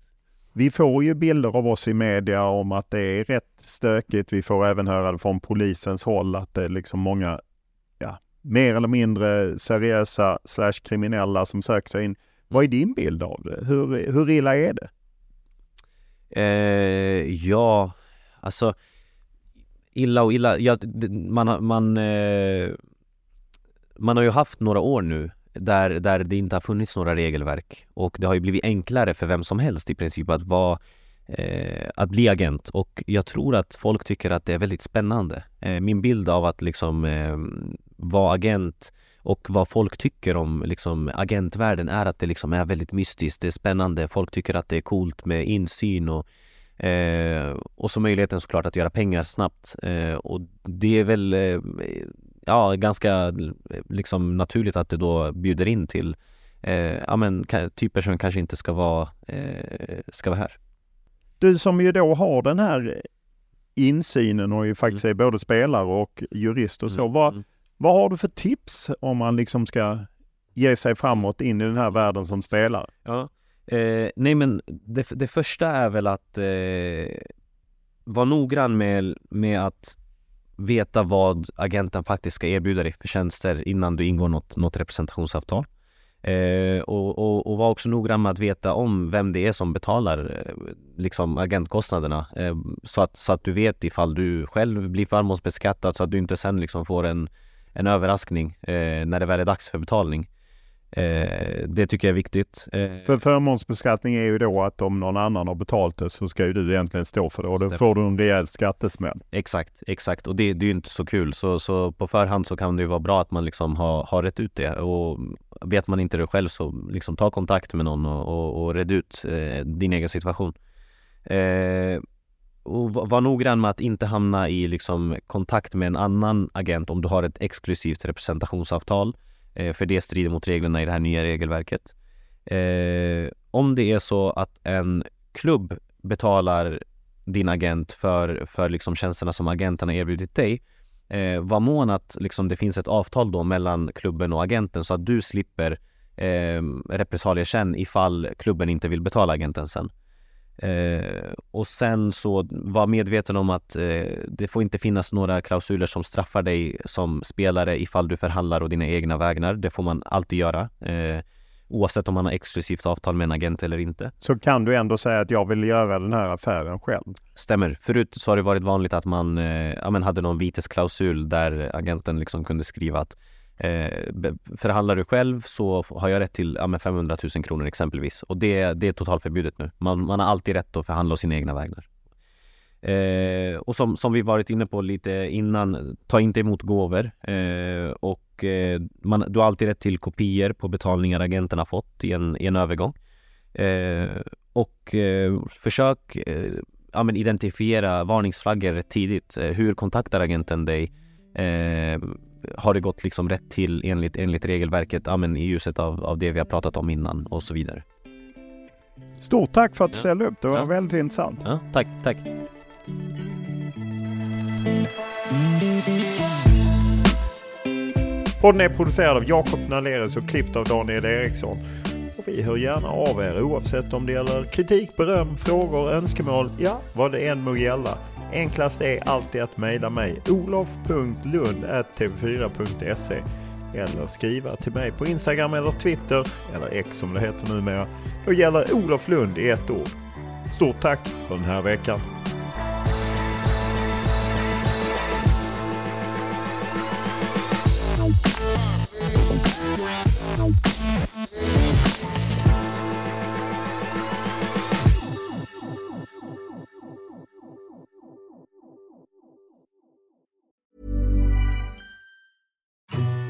Vi får ju bilder av oss i media om att det är rätt stökigt. Vi får även höra det från polisens håll att det är liksom många ja, mer eller mindre seriösa slash kriminella som söker sig in. Vad är din bild av det? Hur, hur illa är det? Eh, ja, alltså illa och illa. Ja, man, man, eh, man har ju haft några år nu där, där det inte har funnits några regelverk och det har ju blivit enklare för vem som helst i princip att vara eh, att bli agent och jag tror att folk tycker att det är väldigt spännande. Eh, min bild av att liksom eh, vara agent och vad folk tycker om liksom, agentvärlden är att det liksom är väldigt mystiskt, det är spännande, folk tycker att det är coolt med insyn och, eh, och så möjligheten såklart att göra pengar snabbt. Eh, och det är väl eh, ja, ganska liksom, naturligt att det då bjuder in till eh, ja, men, typer som kanske inte ska vara, eh, ska vara här. Du som ju då har den här insynen och ju faktiskt mm. är både spelare och jurist och så. Mm. Vad, mm. Vad har du för tips om man liksom ska ge sig framåt in i den här världen som spelare? Ja. Eh, nej men det, det, första är väl att eh, vara noggrann med, med att veta vad agenten faktiskt ska erbjuda dig för tjänster innan du ingår något, något representationsavtal. Eh, och, och, och var också noggrann med att veta om vem det är som betalar eh, liksom agentkostnaderna eh, så, att, så att du vet ifall du själv blir förmånsbeskattad så att du inte sen liksom får en en överraskning eh, när det väl är dags för betalning. Eh, det tycker jag är viktigt. Eh, för förmånsbeskattning är ju då att om någon annan har betalt det så ska ju du egentligen stå för det och då får du en rejäl skattesmäll. Exakt, exakt och det, det är ju inte så kul så, så på förhand så kan det ju vara bra att man liksom har, har rätt ut det och vet man inte det själv så liksom ta kontakt med någon och, och, och red ut eh, din egen situation. Eh, och var noggrann med att inte hamna i liksom kontakt med en annan agent om du har ett exklusivt representationsavtal. Eh, för det strider mot reglerna i det här nya regelverket. Eh, om det är så att en klubb betalar din agent för, för liksom tjänsterna som agenten har erbjudit dig, eh, var mån att liksom det finns ett avtal då mellan klubben och agenten så att du slipper eh, repressalier sen ifall klubben inte vill betala agenten sen. Eh, och sen så var medveten om att eh, det får inte finnas några klausuler som straffar dig som spelare ifall du förhandlar och dina egna vägnar. Det får man alltid göra. Eh, oavsett om man har exklusivt avtal med en agent eller inte. Så kan du ändå säga att jag vill göra den här affären själv? Stämmer. Förut så har det varit vanligt att man eh, ja, men hade någon vitesklausul där agenten liksom kunde skriva att eh, förhandlar du själv så har jag rätt till ja, 500 000 kronor exempelvis. Och det, det är totalförbjudet nu. Man, man har alltid rätt att förhandla sina egna vägnar. Eh, och som, som vi varit inne på lite innan, ta inte emot gåvor. Eh, och eh, man, du har alltid rätt till kopior på betalningar agenten har fått i en, i en övergång. Eh, och eh, försök eh, ja, men identifiera varningsflaggor tidigt. Eh, hur kontaktar agenten dig? Eh, har det gått liksom rätt till enligt, enligt regelverket ja, men i ljuset av, av det vi har pratat om innan och så vidare. Stort tack för att du ställde upp. Det var ja. väldigt intressant. Ja, tack, tack. Podden är producerad av Jakob Nalerius och klippt av Daniel Eriksson. Och vi hör gärna av er oavsett om det gäller kritik, beröm, frågor, önskemål, ja vad det än må gälla. Enklast är alltid att mejla mig olof.lund.tv4.se eller skriva till mig på Instagram eller Twitter, eller X som det heter numera. Då gäller Olof Lund i ett ord. Stort tack för den här veckan.